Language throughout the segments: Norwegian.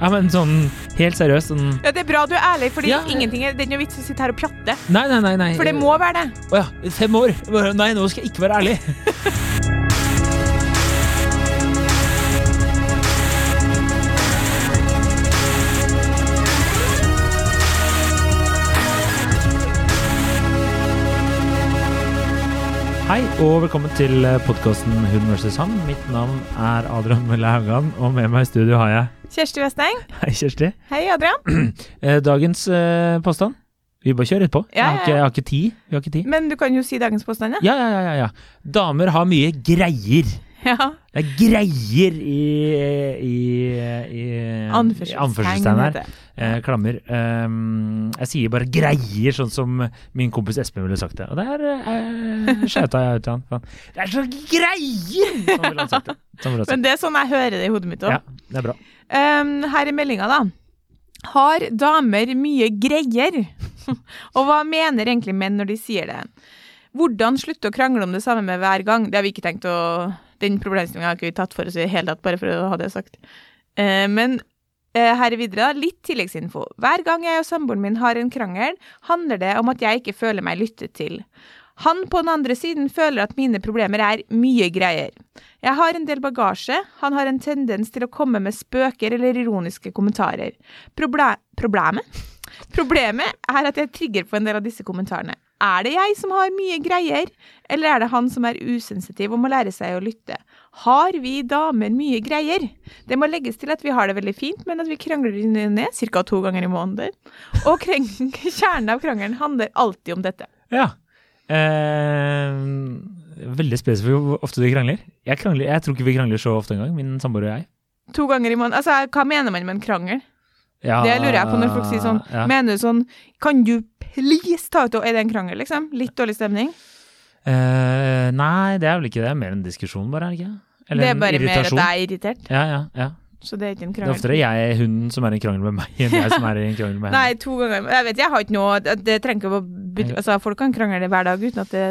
Ja, men sånn helt seriøst sånn Ja, Det er bra du er ærlig, Fordi Ja. ingenting er, det er ikke noe vits å sitte her og pjatte. Nei, nei, nei. nei. For det må være det. Å ja. Fem år. Nei, nå skal jeg ikke være ærlig. Hei og velkommen til podkasten Hun vs. han. Mitt navn er Adrian Mølle Haugan, og med meg i studio har jeg Kjersti Westeng. Hei, Kjersti. Hei, Adrian. Eh, Dagens eh, påstand. Vi bare kjører rett på. Ja, Jeg, har ikke, jeg har ikke tid. Vi har ikke tid. Men du kan jo si dagens påstand, ja. Ja, ja, ja, ja, ja. Damer har mye greier. Ja. Det er greier i, i, i, i anførselstegn her. Eh, klammer. Um, jeg sier bare greier, sånn som min kompis Espen ville sagt det. Og der eh, shouta jeg ut til han. Det er så greier! Sånn ville han sagt det. Sånn. Men det er sånn jeg hører det i hodet mitt òg. Ja, det er bra. her er meldinga, da. Har damer mye greier? Og hva mener egentlig menn når de sier det? Hvordan slutte å krangle om det samme med hver gang? Det har vi ikke tenkt å Den problemstillinga har ikke vi tatt for oss i det hele tatt, bare for å ha det sagt. Eh, men eh, her er videre da, litt tilleggsinfo. Hver gang jeg og samboeren min har en krangel, handler det om at jeg ikke føler meg lyttet til. Han på den andre siden føler at mine problemer er mye greier. Jeg har en del bagasje, han har en tendens til å komme med spøker eller ironiske kommentarer. Proble problemet? Problemet er at jeg trigger på en del av disse kommentarene. Er det jeg som har mye greier, eller er det han som er usensitiv og må lære seg å lytte? Har vi damer mye greier? Det må legges til at vi har det veldig fint, men at vi krangler inn og ned ca. to ganger i måneden. Og kjernen av krangelen handler alltid om dette. Ja. Eh, veldig spesifikt hvor ofte du krangler. Jeg, krangler. jeg tror ikke vi krangler så ofte engang, min samboer og jeg. To ganger i måneden. Altså, hva mener man med en krangel? Ja, Det lurer jeg på når folk sier sånn ja. Mener du sånn Kan du please ta ut Er det en krangel, liksom? Litt dårlig stemning? Uh, nei, det er vel ikke det. Mer en diskusjon, bare, er det ikke? Eller det er bare mer at jeg er irritert. Ja, ja, ja. Så det er ikke en krangel. Det er oftere jeg, hun, som er i en krangel med meg, enn jeg som er i en krangel med henne. Nei, to ganger. Jeg vet, jeg har ikke noe Det, det trenger ikke å Altså, folk kan krangle hver dag uten at det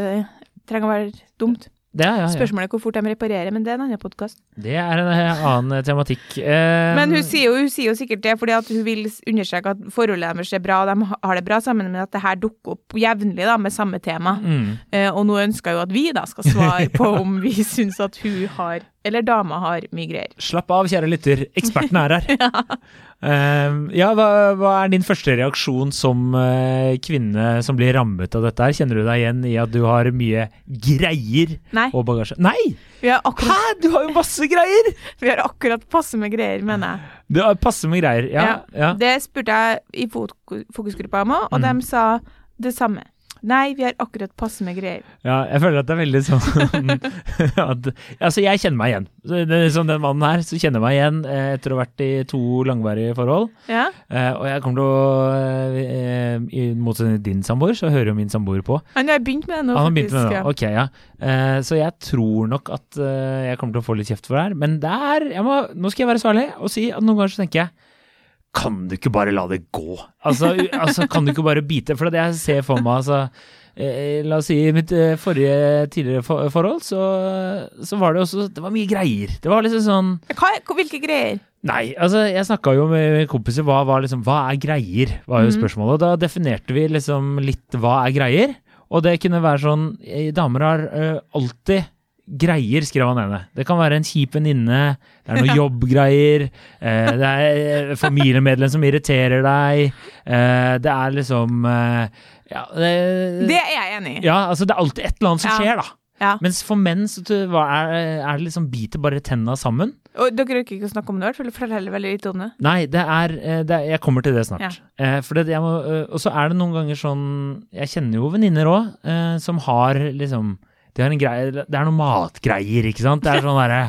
trenger å være dumt. Det, ja, ja. Spørsmålet er hvor fort de reparerer, men det er en annen podkast. det er en eh, annen tematikk. Eh, Men hun sier, jo, hun sier jo sikkert det fordi at hun vil understreke at forholdet deres er bra, og de har det bra sammen, men at det her dukker opp jevnlig da, med samme tema. mm, Uh, og nå ønsker jo at vi da skal svare på om vi syns at hun har, eller dama har, mye greier. Slapp av, kjære lytter. Eksperten er her. Eh, ja, hva, hva er din første reaksjon som uh, kvinne som blir rammet av dette her? Kjenner du deg igjen i at du har mye greier Nei, og bagasje? Nei! akkurat, Hæ, du har jo masse greier! vi har akkurat passe med greier, mener jeg. Du har passe med greier. Ja, ja. Det spurte jeg i fokusgruppa om òg, og Mm. de sa det samme. Nei, vi har akkurat passe med greier. Ja, jeg føler at det er veldig sånn at, Altså, jeg kjenner meg igjen. Som den mannen her, så kjenner jeg meg igjen eh, etter å ha vært i to langvarige forhold. Ja, Eh, og jeg kommer til å eh, I motsetning til din samboer, så hører jo min samboer på. Han har begynt med det nå, faktisk. med det nå. Ok, ja. Eh, så jeg tror nok at eh, jeg kommer til å få litt kjeft for det her. Men er jeg må, Nå skal jeg være svarlig og si at noen ganger så tenker jeg Kan du ikke bare la det gå? Altså, altså kan du ikke bare bite? For det jeg ser for meg, altså eh, La oss si i mitt eh, forrige tidligere forhold, så, så var det også Det var mye greier. Det var liksom sånn Hva, hvilke greier? Nei, altså jeg snakka jo med kompiser. Hva, var liksom, hva er greier? var jo Mhm. spørsmålet. Og da definerte vi liksom litt hva er greier. Og det kunne være sånn eh, Damer har alltid greier, skrev han ene. Det kan være en kjip venninne, det er noen jobbgreier, eh, det er familiemedlem som irriterer deg, eh, det er liksom eh, ja, det, Det er jeg enig i. ja, altså det er alltid et eller annet som Ja. skjer, da. Ja. Mens for menn så er, er det liksom biter bare tenna sammen. Og dere rekker ikke å snakke om det, for det forteller veldig lite om det. Nei, det er, eh, det er Jeg kommer til det snart. Ja. Eh, det, må, eh, og så er det noen ganger sånn Jeg kjenner jo venninner òg som har liksom De har en greie Det er noen matgreier, ikke sant? Det er sånn derre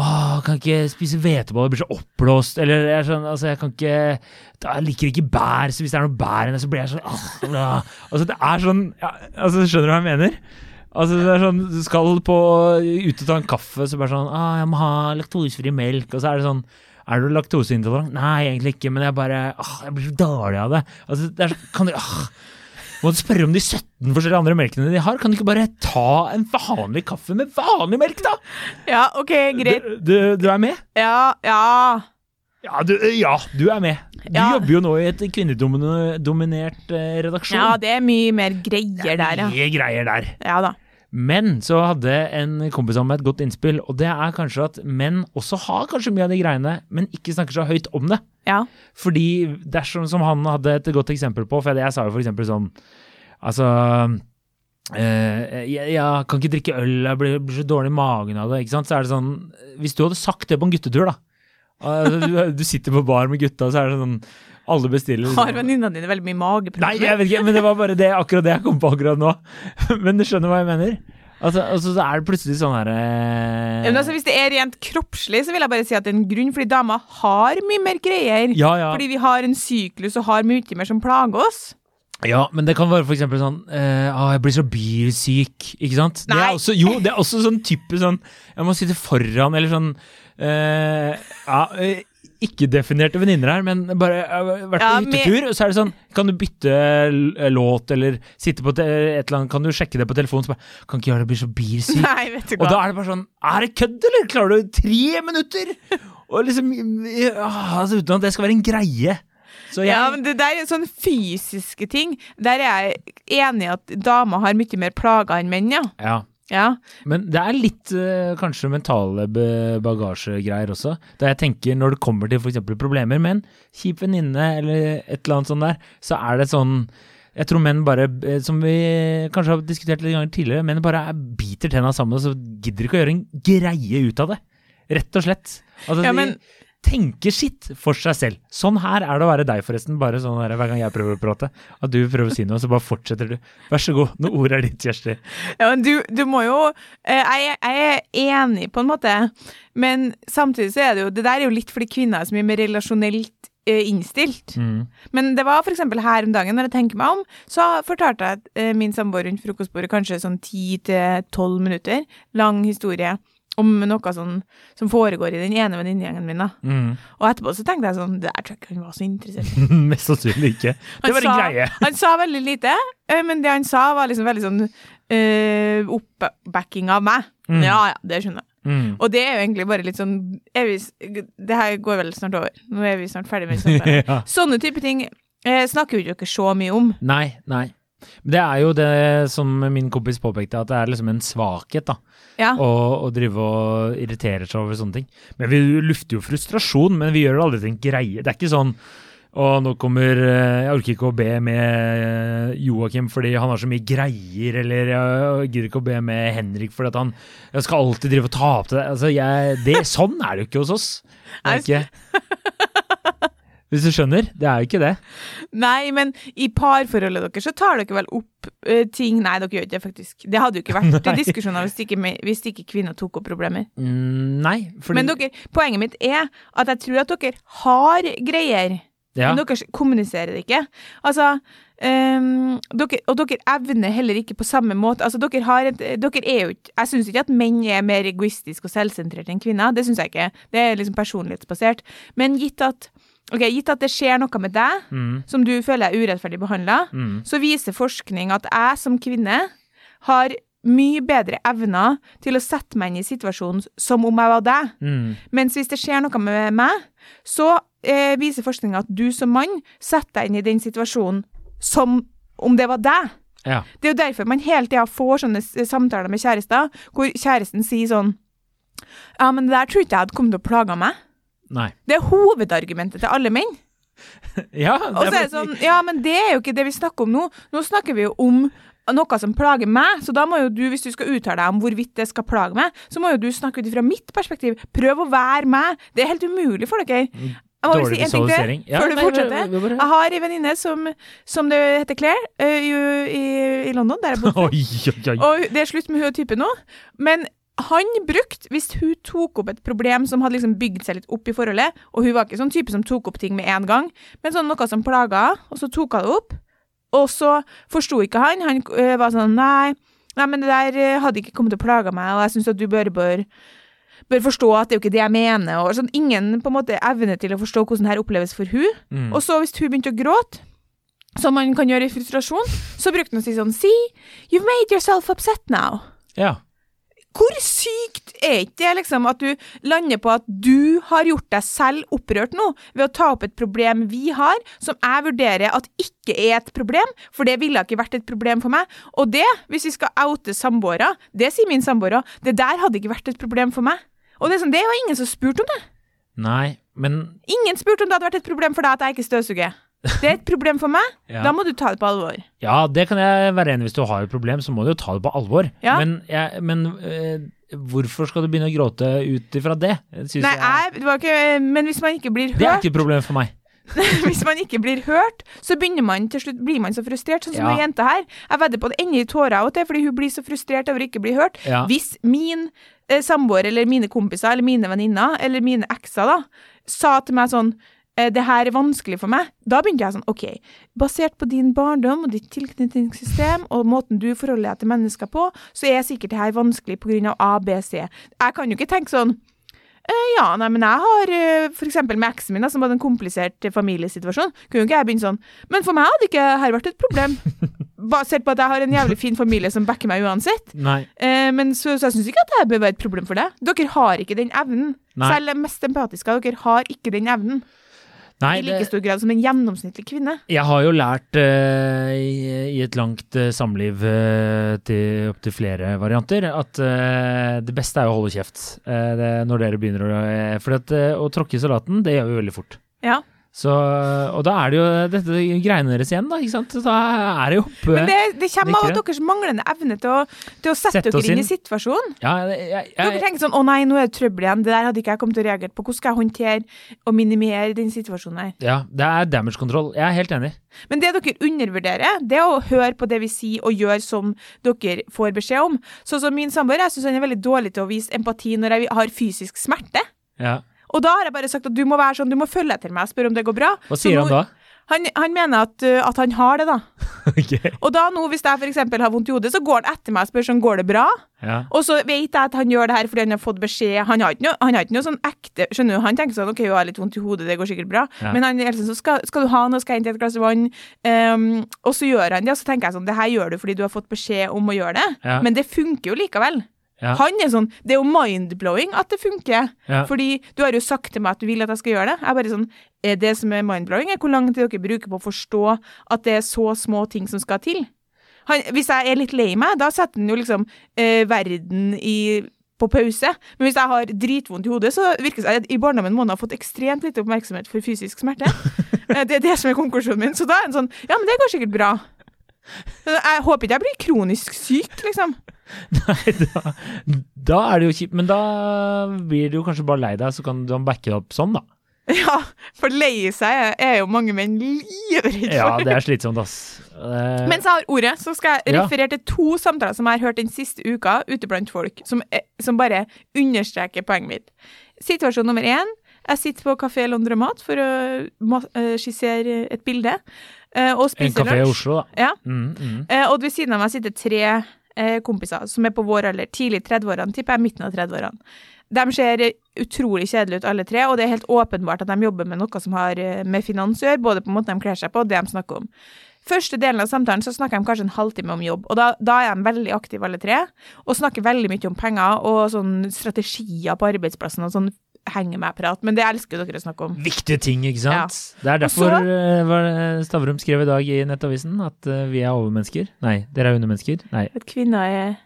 Åh, kan ikke spise hveteboller, blir så oppblåst. Eller jeg, sånn, altså, jeg kan ikke Jeg liker ikke bær, så hvis det er noe bær inni, så blir jeg sånn åh, bla. Altså, det er sånn ja, altså, Skjønner du hva jeg mener? Altså, det er sånn, du skal på ut og ta en kaffe, så bare sånn ah, 'Jeg må ha laktosefri melk', og så er det sånn er du laktoseintolerant? Nei, egentlig ikke, men jeg bare åh, jeg blir så dårlig av det. Altså, det er, sånn, kan du, ah, må du spørre om de 17 forskjellige andre melkene de har? Kan du ikke bare ta en vanlig kaffe med vanlig melk, da? Ja, OK, greit. Du, du, du er med? Ja, ja. Ja du, ja, du er med. Du Ja. jobber jo nå i et kvinnedominert eh, redaksjon. Ja, det er mye mer greier der, ja. Mye greier der. Ja da. Men så hadde en kompis av meg et godt innspill, og det er kanskje at menn også har kanskje mye av de greiene, men ikke snakker så høyt om det. Ja. Fordi dersom som han hadde et godt eksempel på, for jeg sa jo for eksempel sånn Altså eh, jeg, jeg kan ikke drikke øl, jeg blir, blir så dårlig i magen av det. ikke sant? Så er det sånn Hvis du hadde sagt det på en guttetur, da. Du, du sitter på bar med gutta, så er det sånn Alle bestiller Har venninnene dine veldig mye Nei, jeg vet ikke, men det var bare det, akkurat det jeg kom på akkurat nå. Men du skjønner hva jeg mener? Altså, altså så er det plutselig sånn herre Ja, Men altså, hvis det er rent kroppslig, så vil jeg bare si at det er en grunn, fordi damer har mye mer greier. Ja, ja. Fordi vi har en syklus og har mye mer som plager oss. Ja, men det kan være for eksempel sånn eh, Å, Jeg blir så bilsyk, ikke sant? Det Nei. er også, jo, det er også sånn type sånn Jeg må sitte foran, eller sånn eh, Ja, eh, ikke-definerte venninner her, men bare vært på hyttetur, og så er det sånn Kan du bytte låt, eller sitte på et eller annet Kan du sjekke det på telefonen? Så bare Kan ikke gjøre det, blir så bilsyk. Nei, vet du Og da er det bare sånn Er det kødd, eller? Klarer du tre minutter? Og liksom ja, altså, Uten at det skal være en greie. Så jeg Ja, men det der er sånne fysiske ting. Der er jeg enig i at damer har mye mer plager enn menn, ja. ja. Ja. Men det er litt eh, kanskje mentale bagasjegreier også. Da jeg tenker når det kommer til f.eks. problemer med en kjip venninne eller et eller annet sånt der, så er det sånn jeg tror menn bare, eh, som vi kanskje har diskutert litt ganger tidligere, menn bare er- biter tenna sammen og så gidder ikke å gjøre en greie ut av det. Rett og slett. Altså, Ja, men- de tenker sitt for seg selv. Sånn her er det å være deg, forresten. Bare sånn her, hver gang jeg prøver å prate. At du prøver å si noe, så bare fortsetter du. Vær så god, noe ord er ditt, Kjersti. Ja, men du, du må jo eh, jeg, jeg er enig, på en måte, men samtidig så er det jo Det der er jo litt fordi kvinner er så mye mer relasjonelt eh, innstilt. Mm. Men det var eksempel her om dagen, når jeg tenker meg om, så fortalte jeg eh, min samboer rundt frokostbordet kanskje sånn 10-12 minutter lang historie om noe sånn som foregår i den ene venninnegjengen min. da. Mm. Og etterpå så tenkte jeg sånn Det der tror jeg ikke han var så interessert i. Mest sannsynlig ikke. Det var en greie. Han sa veldig lite, eh, men det han sa, var liksom veldig sånn uh, oppbacking av meg. Mm. Ja, ja, det skjønner jeg. Mm. Og det er jo egentlig bare litt sånn vi, Det her går vel snart over. Nå er vi snart ferdig med samtalen. ja. Sånne type ting eh, snakker jo ikke så mye om. Nei, nei. Det er jo det som min kompis påpekte, at det er liksom en svakhet da, Ja. å, å drive og irritere seg over sånne ting. Men vi lufter jo frustrasjon, men vi gjør det aldri til en greie. Det er ikke sånn og nå kommer eh, Jeg orker ikke å be med eh, Joakim fordi han har så mye greier, eller jeg gidder ikke å be med Henrik fordi at han Jeg skal alltid drive og ta opp til deg. Altså, jeg, det sånn er det jo ikke hos oss. Det er ikke Hvis du skjønner? Det er jo ikke det. Nei, men i parforholdet deres så tar dere vel opp uh, ting Nei, dere gjør ikke det, faktisk. Det hadde jo ikke vært Nei. diskusjoner hvis ikke, hvis ikke kvinner tok opp problemer. Mm, nei, fordi Men dere, poenget mitt er at jeg tror at dere har greier. ja. Men dere kommuniserer det ikke. Altså, um, dere, og dere evner heller ikke på samme måte Altså, dere har et, dere er jo ikke Jeg syns ikke at menn er mer egoistiske og selvsentrerte enn kvinner. Det syns jeg ikke. Det er liksom personlighetsbasert. Men gitt at Ok, gitt at det skjer noe med deg Mm, som du føler er urettferdig behandla, mm, så viser forskning at jeg som kvinne har mye bedre evner til å sette meg inn i situasjonen som om jeg var deg. mm. Mens hvis det skjer noe med meg, så eh, viser forskninga at du som mann setter deg inn i den situasjonen som om det var deg. Ja. Det er jo derfor man hele tida får sånne samtaler med kjærester, hvor kjæresten sier sånn Ja, men det der tror ikke jeg hadde kommet til å plage meg. Nei. Det er hovedargumentet til alle menn. Ja, Og så er det sånn, ja, men det er jo ikke det vi snakker om nå. Nå snakker vi jo om noe som plager meg, så da må jo du, hvis du skal uttale deg om hvorvidt det skal plage meg, så må jo du snakke ut ifra mitt perspektiv. Prøv å være meg. Det er helt umulig for dere. Jeg må Dårlig si en ting visualisering. til, Ja, før du fortsetter. Jeg har ei venninne som, som det heter Claire, eh, i, i, i London, der jeg bor. Og det er slutt med hun typen nå. Men han brukte, hvis hun tok opp et problem som hadde liksom bygd seg litt opp i forholdet, og hun var ikke sånn type som tok opp ting med en gang, men sånn noe som plaga, og så tok hun det opp, og så forsto ikke han. Han øh, var sånn Nei, Nei, men det der eh, hadde ikke kommet til å plage meg, og jeg syns at du bør, bør, bør forstå at det er jo ikke det jeg mener. Og sånn, ingen på en måte evne til å forstå hvordan det her oppleves for hun. Mm. Og så hvis hun begynte å gråte, som man kan gjøre i frustrasjon, så brukte hun å si sånn See, you've made yourself upset now. Ja. Hvor sykt er ikke det, liksom, at du lander på at du har gjort deg selv opprørt nå, ved å ta opp et problem vi har, som jeg vurderer at ikke er et problem, for det ville ikke vært et problem for meg. Og det, hvis vi skal oute samboere, det sier min samboer òg, det der hadde ikke vært et problem for meg. Og det er sånn, det var ingen som spurte om det. Nei, men Ingen spurte om det hadde vært et problem for deg at jeg ikke støvsuger. Det er et problem for meg, Ja. da må du ta det på alvor. Ja, det kan jeg være enig i. Hvis du har et problem, så må du jo ta det på alvor. Ja. Men, jeg, men øh, hvorfor skal du begynne å gråte ut ifra det? Det Nei, jeg, det var ikke, men hvis man ikke blir hørt det er ikke et problem for meg. Hvis man ikke blir hørt, så begynner man til slutt blir man så frustrert, sånn som Ja. ja. jenta her. Jeg vedder på det ender i tårer av og til, fordi hun blir så frustrert over ikke å bli hørt. Ja. Hvis min eh, samboer eller mine kompiser eller mine venninner eller mine ekser da, sa til meg sånn eh, det her er vanskelig for meg. Da begynte jeg sånn, ok, basert på din barndom og ditt tilknytningssystem og måten du forholder deg til mennesker på, så er sikkert det her vanskelig på grunn av A, B, C. Jeg kan jo ikke tenke sånn, Eh, ja, nei, men jeg har f.eks. for eksempel med eksen min, som hadde en komplisert eh, familiesituasjon. Kunne jo ikke jeg begynne sånn Men for meg hadde ikke her vært et problem. Basert på at jeg har en jævlig fin familie som backer meg uansett. Eh, men så, så jeg syns ikke at det bør være et problem for deg. Dere har ikke den evnen. Nei. Selv de mest empatiske av dere har ikke den evnen. Nei, I like stor grad som en gjennomsnittlig kvinne. jeg har jo lært uh, i, i et langt uh, samliv uh, til opptil flere varianter at uh, det beste er å holde kjeft det, når dere begynner å For at, å tråkke i salaten, det gjør vi veldig fort. Ja. Så, og da er det jo dette greiene deres igjen, da. ikke sant? Da er det jo oppe Men det, det kommer av at deres manglende evne til å, til å sette, Sette dere inn. i situasjonen. Ja, jeg, jeg, Dere tenker sånn 'Å nei, nå er det trøbbel igjen'. Det der hadde ikke jeg kommet til å reagere på. Hvordan skal jeg håndtere og minimere den situasjonen her? ja, det er damage control. Jeg er helt enig. Men det dere undervurderer, det er å høre på det vi sier og gjøre som dere får beskjed om. Sånn som min samboer, jeg syns han er veldig dårlig til å vise empati når jeg har fysisk smerte. Ja. Og da har jeg bare sagt at du må være sånn, du må følge etter meg og spørre om det går bra. Hva sier nå- han da? Han, han mener at, at han har det, da. okay. Og da nå, hvis jeg eksempel har vondt i hodet, så går han etter meg og spør sånn, går det bra? Ja. Og så vet jeg at han gjør det her fordi han har fått beskjed. Han har ikke noe, han har ikke noe sånn ekte Skjønner du, han tenker sånn OK, hun har litt vondt i hodet, det går sikkert bra. Ja. Men han er liksom så skal, skal du ha noe, skal jeg hente et glass vann? Um, og så gjør han det, og så tenker jeg sånn Det her gjør du fordi du har fått beskjed om å gjøre det. Ja. Men det funker jo likevel. Ja. Han er sånn Det er jo mind-blowing at det funker. Ja. Fordi du har jo sagt til meg at du vil at jeg skal gjøre det. Jeg er bare sånn er Det som er mind-blowing, er hvor lang tid dere bruker på å forstå at det er så små ting som skal til. Han, hvis jeg er litt lei meg, da setter han jo liksom eh, verden i på pause. Men hvis jeg har dritvondt i hodet, så virker det som at i barndommen må han ha fått ekstremt lite oppmerksomhet for fysisk smerte. Eh, det er det som er konklusjonen min. Så da er han sånn Ja, men det går sikkert bra. Jeg håper ikke jeg blir kronisk syk, liksom. Nei, da, da er det jo kjipt. Men da blir du kanskje bare lei deg, så kan du backe det opp sånn, da. Ja, for lei seg er jo mange menn livredde for. Ja, det er slitsomt, ass. Eh, Mens jeg har ordet, så skal jeg referere til to samtaler som jeg har hørt den siste uka ute blant folk, som, er- som bare understreker poenget mitt. Situasjon nummer én. Jeg sitter på Kafé Londromat for å eh, skissere et bilde. Og spiser lunsj. en kafé i. Oslo, da. Ja. Mm, mm. Eh, og ved siden av meg sitter tre eh, kompiser som er på vår alder, tidlig 30-årene, tipper jeg, midten av 30-årene. De ser utrolig kjedelige ut alle tre, og det er helt åpenbart at de jobber med noe som har eh, med finans å gjøre, både på måten de kler seg på og det de snakker om. Første delen av samtalen så snakker de kanskje en halvtime om jobb, og da, da er de veldig aktive alle tre, og snakker veldig mye om penger og sånn strategier på arbeidsplassen og sånn henge meg-prat, men det elsker dere å snakke om. Viktige ting, ikke sant? Det er derfor så- eh, det Stavrum skrev i dag i Nettavisen, at eh, vi er overmennesker. Nei, dere er undermennesker. Nei. At kvinner er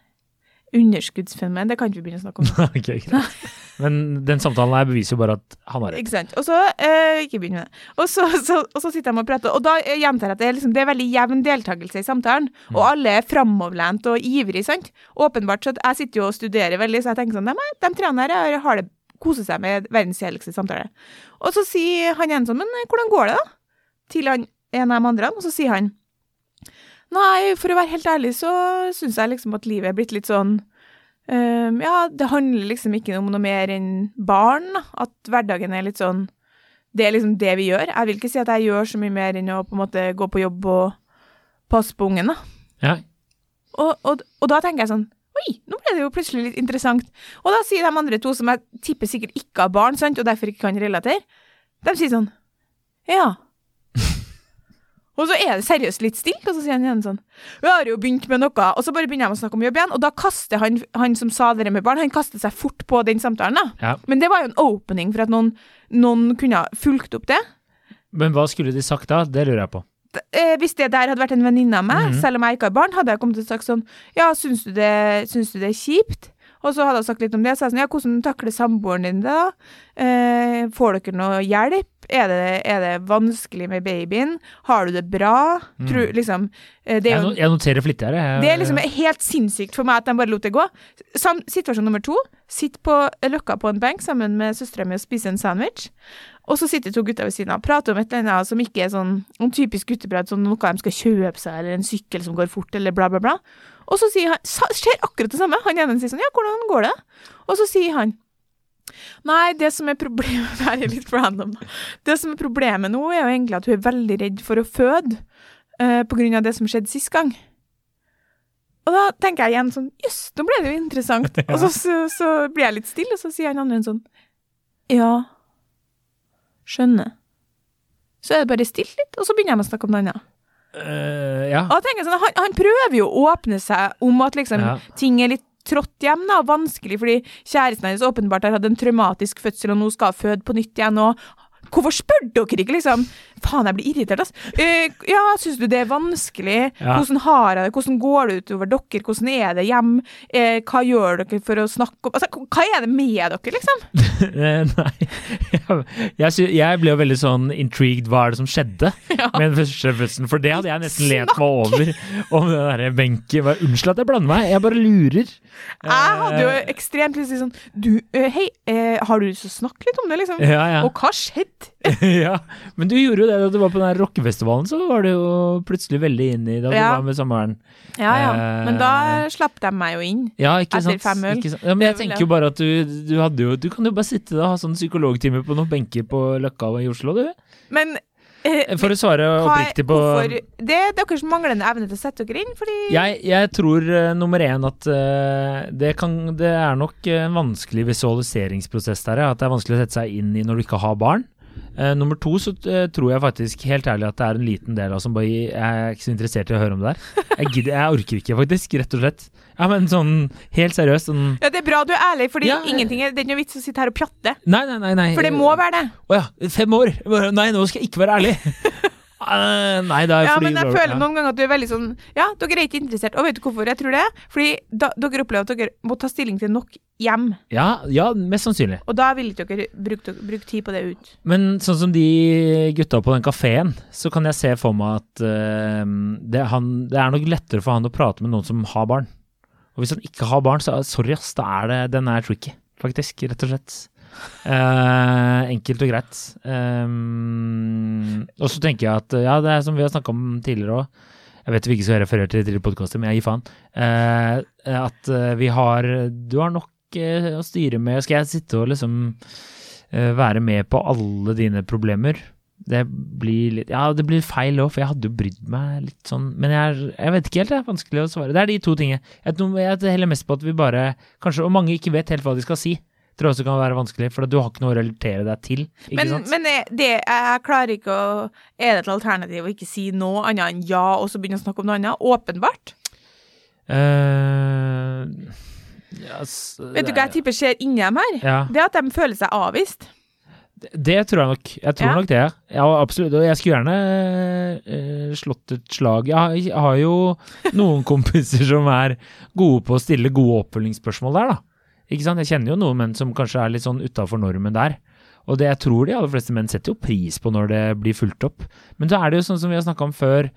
underskuddsfenomen, det kan ikke vi begynne å snakke om. ok, greit. Men den samtalen her beviser jo bare at han har rett. Ikke sant. Og så eh, Ikke begynn med det. Og så, så, og så sitter de og prater, og da eh, gjentar jeg at det er, liksom, det er veldig jevn deltakelse i samtalen. Og alle er framoverlent og ivrig, sant. Åpenbart så jeg sitter jo og studerer veldig, så jeg tenker sånn De, de trærne her har det koser seg med verdens kjedeligste samtale. Og så sier han ene sånn Men hvordan går det, da? Til han en av de andre, og så sier han Nei, for å være helt ærlig så syns jeg liksom at livet er blitt litt sånn um, Ja, det handler liksom ikke om noe mer enn barn. At hverdagen er litt sånn Det er liksom det vi gjør. Jeg vil ikke si at jeg gjør så mye mer enn å på en måte gå på jobb og passe på ungen, da. Ja. Og, og, og da tenker jeg sånn Oi, nå ble det jo plutselig litt interessant. Og da sier de andre to, som jeg tipper sikkert ikke har barn, sant, og derfor ikke kan relatere, de sier sånn Ja. og så er det seriøst litt stilt, og så sier han igjen sånn Vi har jo begynt med noe, og så bare begynner de å snakke om jobb igjen, og da kaster han, han som sa det med barn, han kaster seg fort på den samtalen, da. Ja. Men det var jo en opening for at noen, noen kunne ha fulgt opp det. Men hva skulle de sagt da? Det lurer jeg på. Eh, hvis det der hadde vært en venninne av meg, Mhm. selv om jeg ikke har barn, hadde jeg kommet til å sagt sånn Ja, syns du, det, syns du det er kjipt? Og så hadde hun sagt litt om det. Så jeg sånn, ja, hvordan takler samboeren din det? da? Eh, får dere noe hjelp? Er det, er det vanskelig med babyen? Har du det bra? Tror, liksom, eh, det jo jeg noterer flittig her. jeg. det er liksom helt sinnssykt for meg at de bare lot det gå. Sam, situasjon nummer to. Sitt på løkka på en benk sammen med søstera mi og spise en sandwich. Og så sitter to gutter ved siden av og prater om et eller annet som ikke er sånn en typisk gutteprat, sånn noe de skal kjøpe seg, eller en sykkel som går fort, eller bla, bla, bla. Og så sier han skjer akkurat det samme. Han ene sier sånn Ja, hvordan går det? Og så sier han Nei, det som er problemet Det her er litt random. Det som er problemet nå, er jo egentlig at hun er veldig redd for å føde eh, på grunn av det som skjedde sist gang. Og da tenker jeg igjen sånn Jøss, nå ble det jo interessant. Og så, så, så blir jeg litt stille, og så sier han andre en sånn Ja, skjønner. Så er det bare stilt litt, og så begynner jeg med å snakke om noe annet. Eh, ja. Sånn, han, han prøver jo å åpne seg om at liksom Ja. ting er litt trått hjem da, og vanskelig, fordi kjæresten hennes åpenbart har hatt en traumatisk fødsel, og nå skal føde på nytt igjen, og hvorfor spør dere ikke, liksom? Faen, jeg blir irritert, ass. Uh, ja, syns du det er vanskelig? Ja. Hvordan har jeg det? Hvordan går det utover dere? Hvordan er det hjem? Uh, hva gjør dere for å snakke om Altså, hva er det med dere, liksom? Eh, Nei, jeg, jeg, jeg ble jo veldig sånn intrigued hva er det som skjedde Ja. med den første fødselen, for det hadde jeg nesten lent meg over om den derre benken. Unnskyld at jeg blander meg, jeg bare lurer. Jeg hadde jo Eh, ekstremt lyst til å si sånn Du, hei, har du lyst til å snakke litt om det, liksom? ja, ja. Og hva skjedde? ja. Men du gjorde jo det da du var på den rockefestivalen, så var du jo plutselig veldig inn i da du Ja. var med samboeren. Ja, ja. Men da Eh. slapp de meg jo inn. Ja, ikke Etter sant? fem øl. Ja, men jeg tenker jo bare at du, du hadde jo Du kan jo bare sitte da og ha sånn psykologtime på noen benker på Løkka i Oslo, du. Men eh, For å svare oppriktig på hvorfor, Det er deres manglende evne til å sette dere inn, fordi Jeg, jeg tror uh, nummer én at uh, det, kan, det er nok en vanskelig visualiseringsprosess der, ja, at det er vanskelig å sette seg inn i når du ikke har barn. Eh, nummer to så uh, tror jeg faktisk helt ærlig at det er en liten del av som bare Jeg er ikke så interessert i å høre om det der. Jeg, gidder, jeg orker ikke, faktisk, rett og slett. Ja, men sånn helt seriøst sånn Ja, det er bra du er ærlig, fordi Ja, ingenting er, det er ikke noe vits å sitte her og pjatte. Nei, nei, nei. nei. For det må være det. Å ja, fem år! Nei, nå skal jeg ikke være ærlig. Eh, nei, det er Ja, fordi men jeg føler noen ganger at du er veldig sånn Ja, dere er ikke interessert. Og vet du hvorfor jeg tror det? Fordi da, dere opplever at dere må ta stilling til nok hjem, Ja, ja, mest sannsynlig. og da vil ikke dere bruke, bruke tid på det ut. Men sånn som de gutta på den kafeen, så kan jeg se for meg at uh, det, han, det er nok lettere for han å prate med noen som har barn. Og hvis han ikke har barn, så sorry ass, da er det, den er tricky, faktisk, rett og slett. Eh, enkelt og greit. Um, og så tenker jeg at ja, det er som vi har snakka om tidligere òg. Jeg vet vi ikke skal referere til tidligere podkaster, men jeg gir faen. Eh, at eh, vi har Du har nok eh, å styre med. Skal jeg sitte og liksom eh, være med på alle dine problemer? Det blir litt Ja, det blir feil òg, for jeg hadde jo brydd meg litt sånn Men jeg, jeg vet ikke helt, det er vanskelig å svare. Det er de to tingene. Jeg, jeg heller mest på at vi bare Kanskje, og mange ikke vet helt hva de skal si. Tror jeg også kan være vanskelig, for du har ikke noe å relatere deg til. Men, men det, jeg klarer ikke å Er det et alternativ å ikke si noe annet enn ja, og så begynne å snakke om noe annet? Åpenbart. Uh, yes, s- Vet du hva jeg tipper skjer inni dem her? Ja, Det at de føler seg avvist. det, det tror jeg nok. Jeg tror Ja. nok det. Ja, absolutt. Og jeg skulle gjerne uh, slått et slag. Jeg har jo noen kompiser som er gode på å stille gode oppfølgingsspørsmål der, da. Ikke sant? Jeg kjenner jo noen menn som kanskje er litt sånn utafor normen der. Og det jeg tror de aller fleste menn setter jo pris på når det blir fulgt opp. Men så er det jo sånn som vi har snakka om før.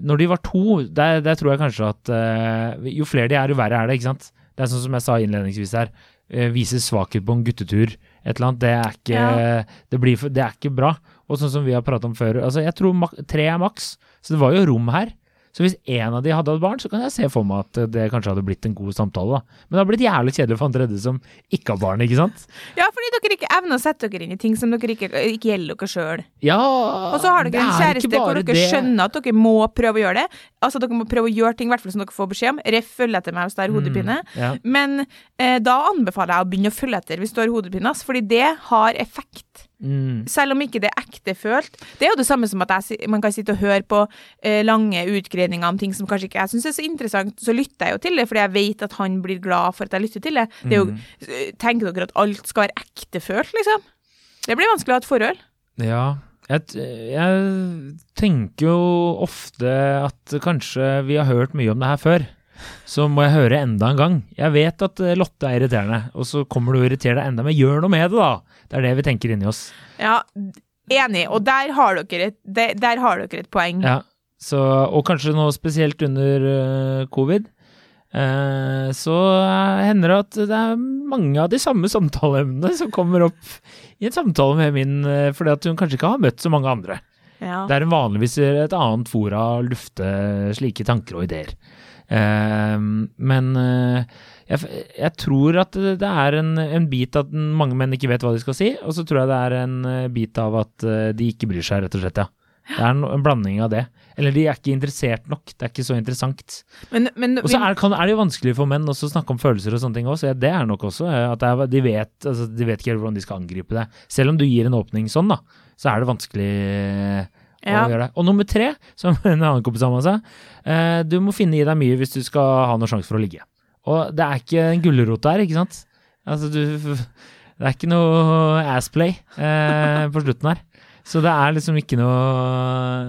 Når de var to, der, der tror jeg kanskje at uh, jo flere de er, jo verre er det. ikke sant? Det er sånn som jeg sa innledningsvis her. Uh, vise svakhet på en guttetur, et eller annet. Det er ikke, det blir det er ikke bra. Og sånn som vi har pratet om før. altså Jeg tror tre er maks. Så det var jo rom her. Så hvis en av de hadde hatt barn, så kan jeg se for meg at det kanskje hadde blitt en god samtale. da. Men det har blitt jævlig kjedelig for han tredje som ikke har barn, ikke sant? Ja, fordi dere ikke evner å sette dere inn i ting som dere ikke, ikke gjelder dere sjøl. Ja, Og så har dere en kjæreste hvor dere det. skjønner at dere må prøve å gjøre det. Altså dere må prøve å gjøre ting, i hvert fall som dere får beskjed om. Ref, følg etter meg hvis det er hodepine. Mm, ja. Men eh, da anbefaler jeg å begynne å følge etter hvis du har hodepine, fordi det har effekt. Mm. Selv om ikke det er ektefølt. Det er jo det samme som at jeg, man kan sitte og høre på eh, lange utgreininger om ting som kanskje ikke jeg syns er så interessant. Så lytter jeg jo til det, fordi jeg vet at han blir glad for at jeg lytter til det. det er jo, Mm. eh, tenker dere at alt skal være ektefølt, liksom? Det blir vanskelig å ha et forhold. Ja, jeg, jeg tenker jo ofte at kanskje vi har hørt mye om det her før. Så må jeg høre enda en gang. Jeg vet at eh, Lotte er irriterende, og så kommer du og irriterer deg enda mer. Gjør noe med det, da! Det er det vi tenker inni oss. Ja, enig. Og der har dere et, der, har dere et poeng. Ja, så, og kanskje nå spesielt under uh, covid, eh, så hender det at det er mange av de samme samtaleemnene som kommer opp i en samtale med min, fordi at hun kanskje ikke har møtt så mange andre. Ja. Der hun vanligvis gjør et annet fora lufte slike tanker og ideer. Eh, men eh, jeg, jeg tror at det er en, en bit at mange menn ikke vet hva de skal si, og så tror jeg det er en eh, bit av at eh, de ikke bryr seg, rett og slett, ja. Det er en, en blanding av det. Eller de er ikke interessert nok. Det er ikke så interessant. Men, men Og så er, er det jo vanskelig for menn å snakke om følelser og sånne ting også. så det er nok også at er, de, vet, altså, de vet ikke hvordan de skal angripe det. Selv om du gir en åpning sånn, da, så er det vanskelig Ja. Og. Og nummer tre, som en annen kompis av meg sa, eh, du må finne i deg mye hvis du skal ha noen sjanse for å ligge. Og det er ikke en gulrot der, ikke sant? Altså, du Det er ikke noe assplay eh, på slutten her. Så det er liksom ikke noe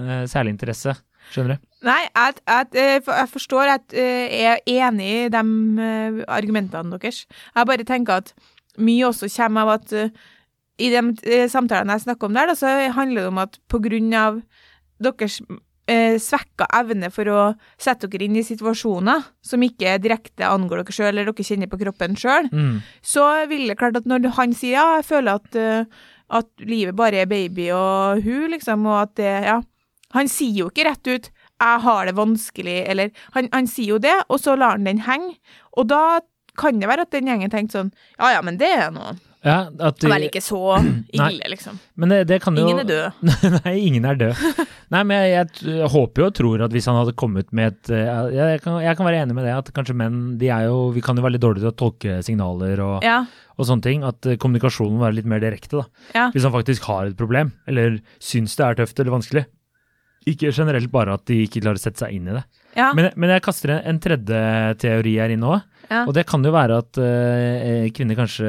eh, særlig interesse. Skjønner du? Nei, jeg, at, jeg jeg forstår at eh, jeg er enig i de eh, argumentene deres. Jeg bare tenker at mye også kommer av at eh, i de eh, samtalene jeg snakker om der, da, så handler det om at av deres eh, svekka evne for å sette dere inn i situasjoner som ikke direkte angår dere sjøl, eller dere kjenner på kroppen sjøl, Mm. så vil det klart at når han sier ja, jeg føler at, eh, at livet bare er baby og hun, liksom, og at det, ja Han sier jo ikke rett ut 'jeg har det vanskelig', eller han, han sier jo det, og så lar han den henge. Og da kan det være at den gjengen tenkte sånn Ja ja, men det er noe Ja, at de, vel ikke så ille, liksom. Men det, det kan jo Ingen er død. Nei, ingen er død. Nei, men jeg, jeg, jeg, håper jo og tror at hvis han hadde kommet med et eh, jeg, jeg, kan, jeg kan være enig med det, at kanskje menn de er jo Vi kan jo være litt dårlige til å tolke signaler og, Ja. og sånne ting. At eh, kommunikasjonen må være litt mer direkte, da. Ja. Hvis han faktisk har et problem, eller syns det er tøft eller vanskelig. Ikke generelt bare at de ikke klarer å sette seg inn i det. Ja. Men, men jeg kaster en, en tredje teori her inne òg. Ja. Og det kan jo være at uh, kvinner kanskje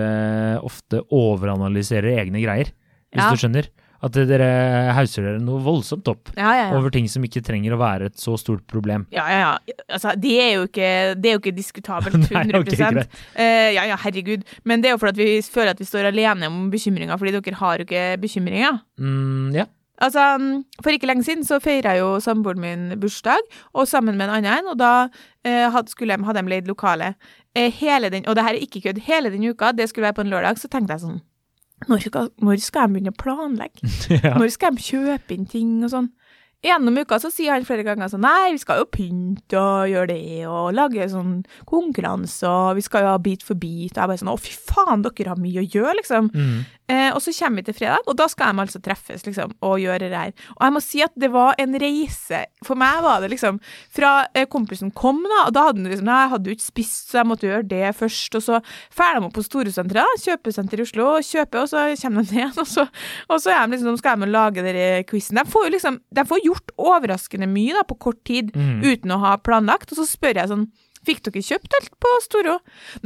ofte overanalyserer egne greier, hvis Ja. du skjønner. At dere hauser dere noe voldsomt opp ja, over ting som ikke trenger å være et så stort problem. Ja, ja, ja. Altså, det er jo ikke, det er jo ikke diskutabelt. 100 Nei, okay, uh, Ja, ja, herregud. Men det er jo fordi at vi føler at vi står alene om bekymringa, fordi dere har jo ikke bekymringer. Mm, ja. Altså, mm, For ikke lenge siden så feira jo samboeren min bursdag, og sammen med en annen en, og da eh, hadde, de, hadde de leid lokale. Eh, hele den, og det her er ikke kødd, hele den uka, det skulle være på en lørdag, så tenkte jeg sånn Når skal, når skal jeg begynne å planlegge? ja. Når skal de kjøpe inn ting og sånn? Gjennom uka så sier han flere ganger sånn Nei, vi skal jo pynte og gjøre det, og lage sånn konkurranse, og vi skal jo ha Bit for bit. Og jeg bare sånn Å, fy faen, dere har mye å gjøre, liksom. Mm. Eh, og så kommer vi til fredag, og da skal de altså treffes, liksom, og gjøre det her. Og jeg må si at det var en reise. For meg var det liksom Fra eh, kompisen kom, da, og da hadde han liksom jeg hadde jo ikke spist, så jeg måtte gjøre det først. Og så drar de opp på Storosenteret, kjøpesenter i Oslo, og kjøper, og så kommer de ned og så, og så er de liksom, skal de lage den quizen. De får jo liksom De får gjort overraskende mye da, på kort tid, Mm. uten å ha planlagt. Og så spør jeg sånn Fikk dere kjøpt alt på Storo?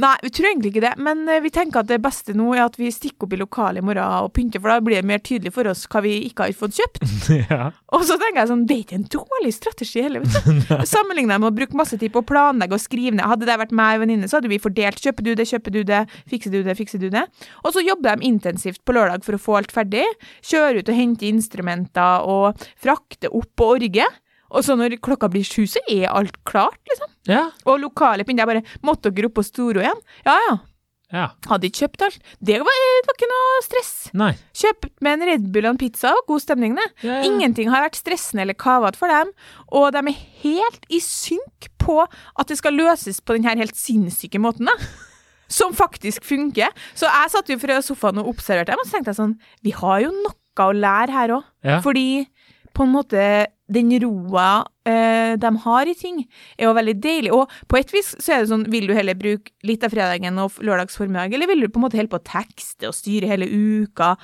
Nei, vi tror egentlig ikke det, men eh, vi tenker at det beste nå er at vi stikker opp i lokalet i morgen og pynter, for da blir det mer tydelig for oss hva vi ikke har fått kjøpt. ja. Og så tenker jeg sånn, det er ikke en dårlig strategi heller, vet du. Sammenlignet med å bruke masse tid på å planlegge og skrive ned. Hadde det vært meg og venninne, så hadde vi fordelt. Kjøper du det, kjøper du det, fikser du det, fikser du det. Og så jobber de intensivt på lørdag for å få alt ferdig. Kjører ut og henter instrumenter og frakter opp på orget. Og så når klokka blir sju, så er alt klart, liksom. ja. Og lokale begynner Jeg bare Måtte dere opp på Storo igjen? Ja, ja. Ja. Hadde ikke kjøpt alt. Det var, det var ikke noe stress. Nei. Kjøpt med en Red Bull og en pizza, og god stemning, det. Ja, ja. Ingenting har vært stressende eller kavete for dem, og de er helt i synk på at det skal løses på denne helt sinnssyke måten, da. Som faktisk funker. Så jeg satt jo fra sofaen og observerte dem, og så tenkte jeg sånn Vi har jo noe å lære her òg. Ja. Fordi på en måte den roa eh, de har i ting, er jo veldig deilig. Og på et vis så er det sånn, vil du heller bruke litt av fredagen og lørdags formiddag, eller vil du på en måte holde på å tekste og styre hele uka?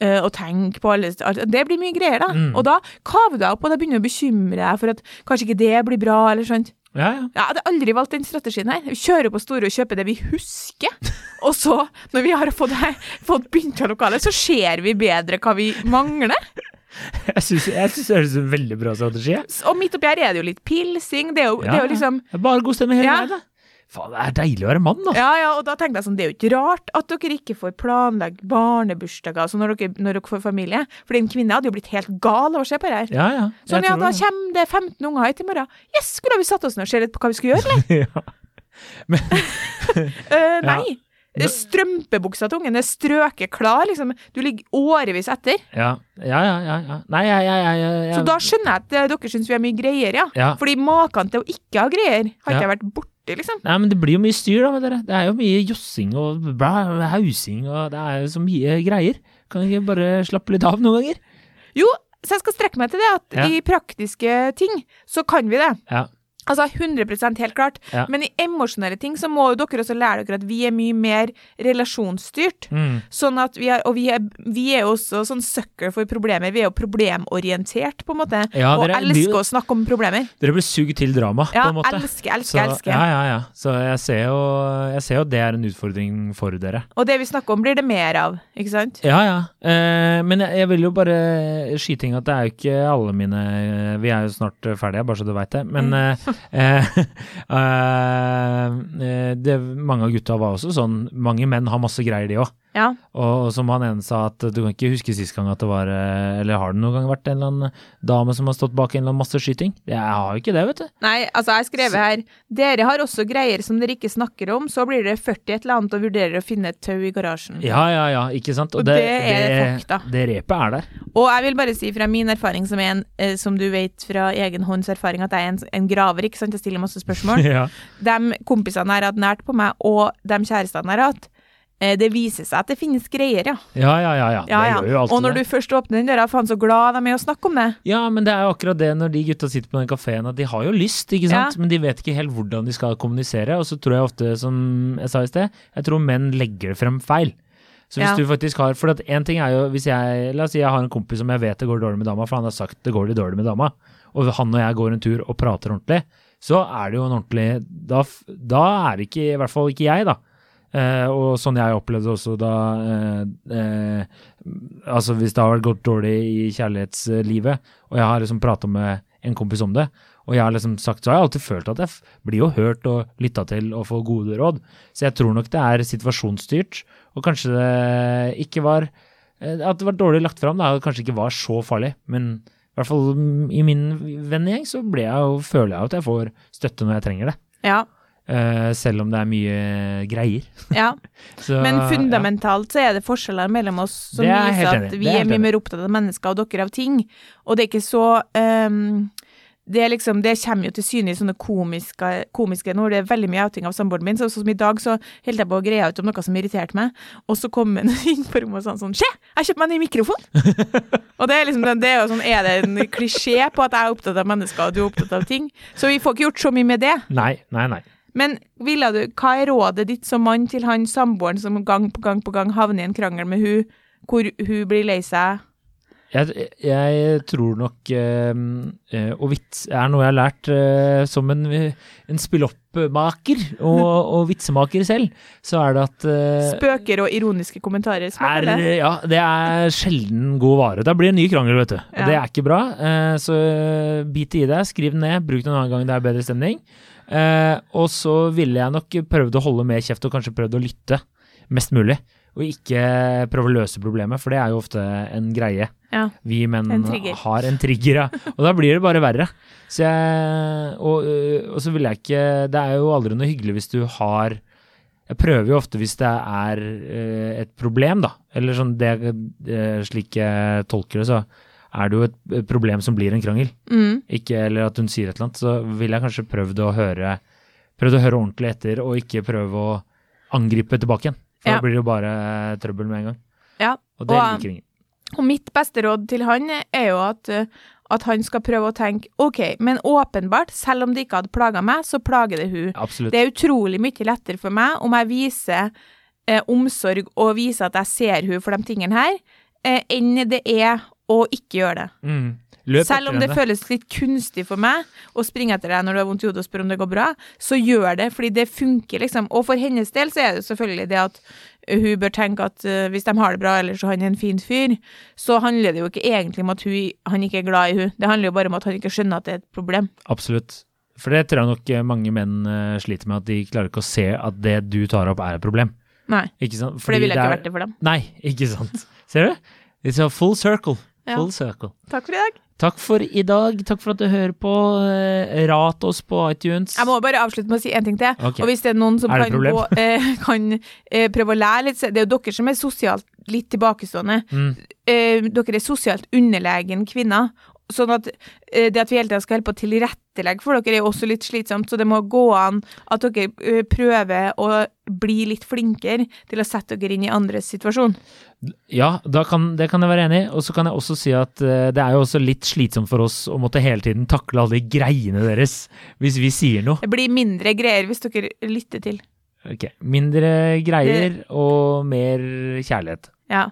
eh, og tenke på alle Det blir mye greier, da. Mm. Og da kaver du deg opp, og da begynner du å bekymre deg for at kanskje ikke det blir bra, eller sånt. Ja, ja. Ja, Jeg hadde aldri valgt den strategien her. Vi kjører på store og kjøper det vi husker. Og så, når vi har fått, fått begynt av lokalet, så ser vi bedre hva vi mangler. Jeg syns det høres ut som en veldig bra strategi. Og midt oppi her er det jo litt pilsing. Det er jo, det er jo liksom Det er bare god stemning hele Ja. veien, da. Faen, det er deilig å være mann, da. Ja, ja, og da tenkte jeg sånn, det er jo ikke rart at dere ikke får planlegge barnebursdager altså når, dere, når dere får familie. For den kvinnen hadde jo blitt helt gal av å se på det her. Ja, ja. Sånn, ja, da det. kommer det 15 unger hit i morgen. Yes, skulle vi satt oss ned og se litt på hva vi skulle gjøre, eller? ja. uh, nei. Strømpebuksa til ungen er strøket klar, liksom. Du ligger årevis etter. Ja, ja, ja. ja, ja. Nei, jeg, jeg, jeg, jeg, jeg Så da skjønner jeg at eh, dere syns vi har mye greier, ja. Ja. Fordi maken til å ikke ha greier, har ikke Ja. jeg vært borti, liksom. Nei, men det blir jo mye styr da med dere. Det er jo mye jossing og bla, hausing og det er jo så mye greier. Kan ikke bare slappe litt av noen ganger? Jo, så jeg skal strekke meg til det, at Ja. i praktiske ting så kan vi det. Ja. Altså 100 helt klart. Ja. Men i emosjonelle ting så må jo dere også lære dere at vi er mye mer relasjonsstyrt. Mm. Sånn at vi er, og vi er, vi er også sånn sucker for problemer. Vi er jo problemorientert, på en måte. Ja, og elsker å snakke om problemer. Dere blir sugd til drama, Ja, på en måte. elsker, elsker, Så, elsker. ja, ja, ja. Så jeg ser, jo, jeg ser jo det er en utfordring for dere. Og det vi snakker om, blir det mer av, ikke sant? Ja, ja. Eh, men jeg, jeg vil jo bare skyte inn at det er jo ikke alle mine Vi er jo snart ferdige, bare så du veit det. Men eh, eh, eh, det, mange av gutta var også sånn Mange menn har masse greier, de òg. Ja. Og som han ene sa, at du kan ikke huske sist gang at det var eh, Eller har det noen gang vært en eller annen dame som har stått bak en eller annen masseskyting? Jeg har jo ikke det, vet du. Nei, altså jeg skrev her Dere har også greier som dere ikke snakker om, så blir dere 40 et eller annet og vurderer å finne et tau i garasjen. Ja, ja, ja, ikke sant? Og det er fakta. Det repet er der. Og jeg vil bare si fra min erfaring, som er en, eh, som du vet fra egen hånds erfaring, at jeg er en, en graver, ikke sant, jeg stiller masse spørsmål. ja. De kompisene jeg har hatt nært på meg, og de kjærestene jeg har hatt, det viser seg at det finnes greier, ja. Ja, ja, ja. ja. ja, Det gjør jo alltid Og når det. du først åpner den døra, faen så glad de er å snakke om det. Ja, men det er jo akkurat det når de gutta sitter på den kafeen, at de har jo lyst, ikke sant? Men de vet ikke helt hvordan de skal kommunisere. Og så tror jeg ofte, som jeg sa i sted, jeg tror menn legger frem feil. Så hvis Ja. du faktisk har For at en ting er jo hvis jeg La oss si jeg har en kompis som jeg vet det går dårlig med dama, for han har sagt det går litt dårlig med dama, og han og jeg går en tur og prater ordentlig, så er det jo en ordentlig Da, da er det ikke, i hvert fall ikke jeg, da. Eh, og sånn jeg opplevde også da eh, eh, Altså hvis det har vært gått dårlig i kjærlighetslivet, og jeg har liksom prata med en kompis om det, og jeg har liksom sagt, så har jeg alltid følt at jeg blir jo hørt og lytta til og får gode råd. Så jeg tror nok det er situasjonsstyrt, og kanskje det ikke var eh, At det var dårlig lagt fram, da, kanskje ikke var så farlig. Men i hvert fall i min vennegjeng så jeg jo, føler jeg at jeg får støtte når jeg trenger det. Ja. Eh, selv om det er mye greier. ja. Så, Men ja. fundamentalt så er det forskjeller mellom oss som er viser at vi er er mye mer opptatt av mennesker og dere av ting. Og det er ikke så um, det, er liksom, det kommer jo til syne i sånne komiske, komiske Når det er veldig mye outing av samboeren min. Så, som i dag så holdt jeg på å greie ut om noe som irriterte meg, og så kom han inn på rommet og sa sånn Se, jeg kjøpte meg en ny mikrofon! og det er liksom det er jo sånn Er det en klisjé på at jeg er opptatt av mennesker og du er opptatt av ting? Så vi får ikke gjort så mye med det. Nei, nei, nei. Men ville du, hva er rådet ditt som mann til han samboeren som gang på gang på gang havner i en krangel med hun, hvor hun blir lei seg? Jeg, jeg tror nok øh, Og vits er noe jeg har lært øh, som en, en spilloppmaker og, og vitsemaker selv, så er det at øh, Spøker og ironiske kommentarer. smaker er, det. ja, det er sjelden god vare. Da blir det ny krangel, vet du. Ja. Det er ikke bra. Så bit i det, skriv den ned, bruk den en annen gang det er bedre stemning. Eh, og så ville jeg nok prøvd å holde mer kjeft og kanskje prøvd å lytte mest mulig. Og ikke prøve å løse problemet, for det er jo ofte en greie. Ja. Vi menn En har en trigger, ja. Og da blir det bare verre. Så jeg, og, øh, og så vil jeg ikke Det er jo aldri noe hyggelig hvis du har Jeg prøver jo ofte hvis det er eh, et problem, da, eller sånn det, eh, slik jeg tolker det, så er det jo et problem som blir en krangel. Mm. Ikke, eller at hun sier et eller annet, så ville jeg kanskje prøvd å høre prøvd å høre ordentlig etter, og ikke prøve å angripe tilbake igjen. For Ja. da blir det jo bare trøbbel med en gang. Ja. Og det Og- liker ingen. Og mitt beste råd til han er jo at, eh, at han skal prøve å tenke OK, men åpenbart, selv om det ikke hadde plaga meg, så plager det hun. Absolutt. Det er utrolig mye lettere for meg om jeg viser eh, omsorg og viser at jeg ser hun for de tingene her, eh, enn det er å ikke gjøre det. Mm. Selv om det henne. føles litt kunstig for meg å springe etter deg når du har vondt i hodet og spørre om det går bra, så gjør det, fordi det funker, liksom. Og for hennes del så er det selvfølgelig det at hun bør tenke at uh, hvis de har det bra, eller så han er en fin fyr, så handler det jo ikke egentlig om at hun, han ikke er glad i hun. Det handler jo bare om at han ikke skjønner at det er et problem. Absolutt. For det tror jeg nok eh, mange menn eh, sliter med, at de klarer ikke å se at det du tar opp er et problem. Nei, Ikke sant? for det ville ikke vært det for dem. Nei, ikke sant. Ser du? It's a full circle. Full circle. Takk for i dag. Takk for i dag. Takk for at du hører på. Eh, Rat oss på iTunes. Jeg må bare avslutte med å si en ting til. Okay. Og hvis det er noen som Er kan, gå, eh, kan eh, prøve å lære litt, det er jo dere som er sosialt litt tilbakestående. Mm. eh, dere er sosialt underlegen kvinner. Sånn at eh, det at vi hele tida skal holde på å tilrettelegge for dere, er også litt slitsomt. Så det må gå an at dere eh, prøver å bli litt flinkere til å sette dere inn i andres situasjon. Ja, kan, det kan jeg være enig i. Og så kan jeg også si at eh, det er jo også litt slitsomt for oss å måtte hele tiden takle alle de greiene deres hvis vi sier noe. Det blir mindre greier hvis dere lytter til. Ok, Mindre greier og mer kjærlighet. Ja.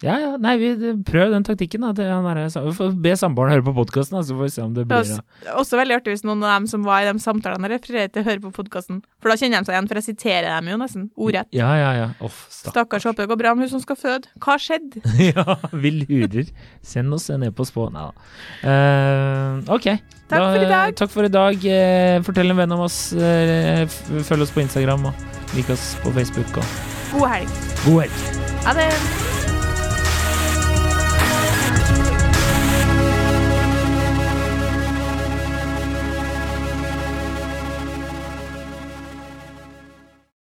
Ja, ja, nei, vi, prøv den taktikken. da. vi får be samboeren høre på podkasten, så får vi se om det blir er noe. også- også veldig artig hvis noen av dem som var i de samtalene refererer til, hører på podkasten. For da kjenner de seg igjen, for jeg siterer dem jo nesten ordrett. Ja, ja, ja. Uff, stakk. Stakkars, håper det går bra med hun som skal føde. Hva skjedde? ja, vi lurer. Send oss en e-post på Nei da. Uh, ok. Takk for i dag. Takk for i dag. Eh, fortell en venn om oss. Eh, følg oss på Instagram og lik oss på Facebook. Og God helg. god helg. Ha det.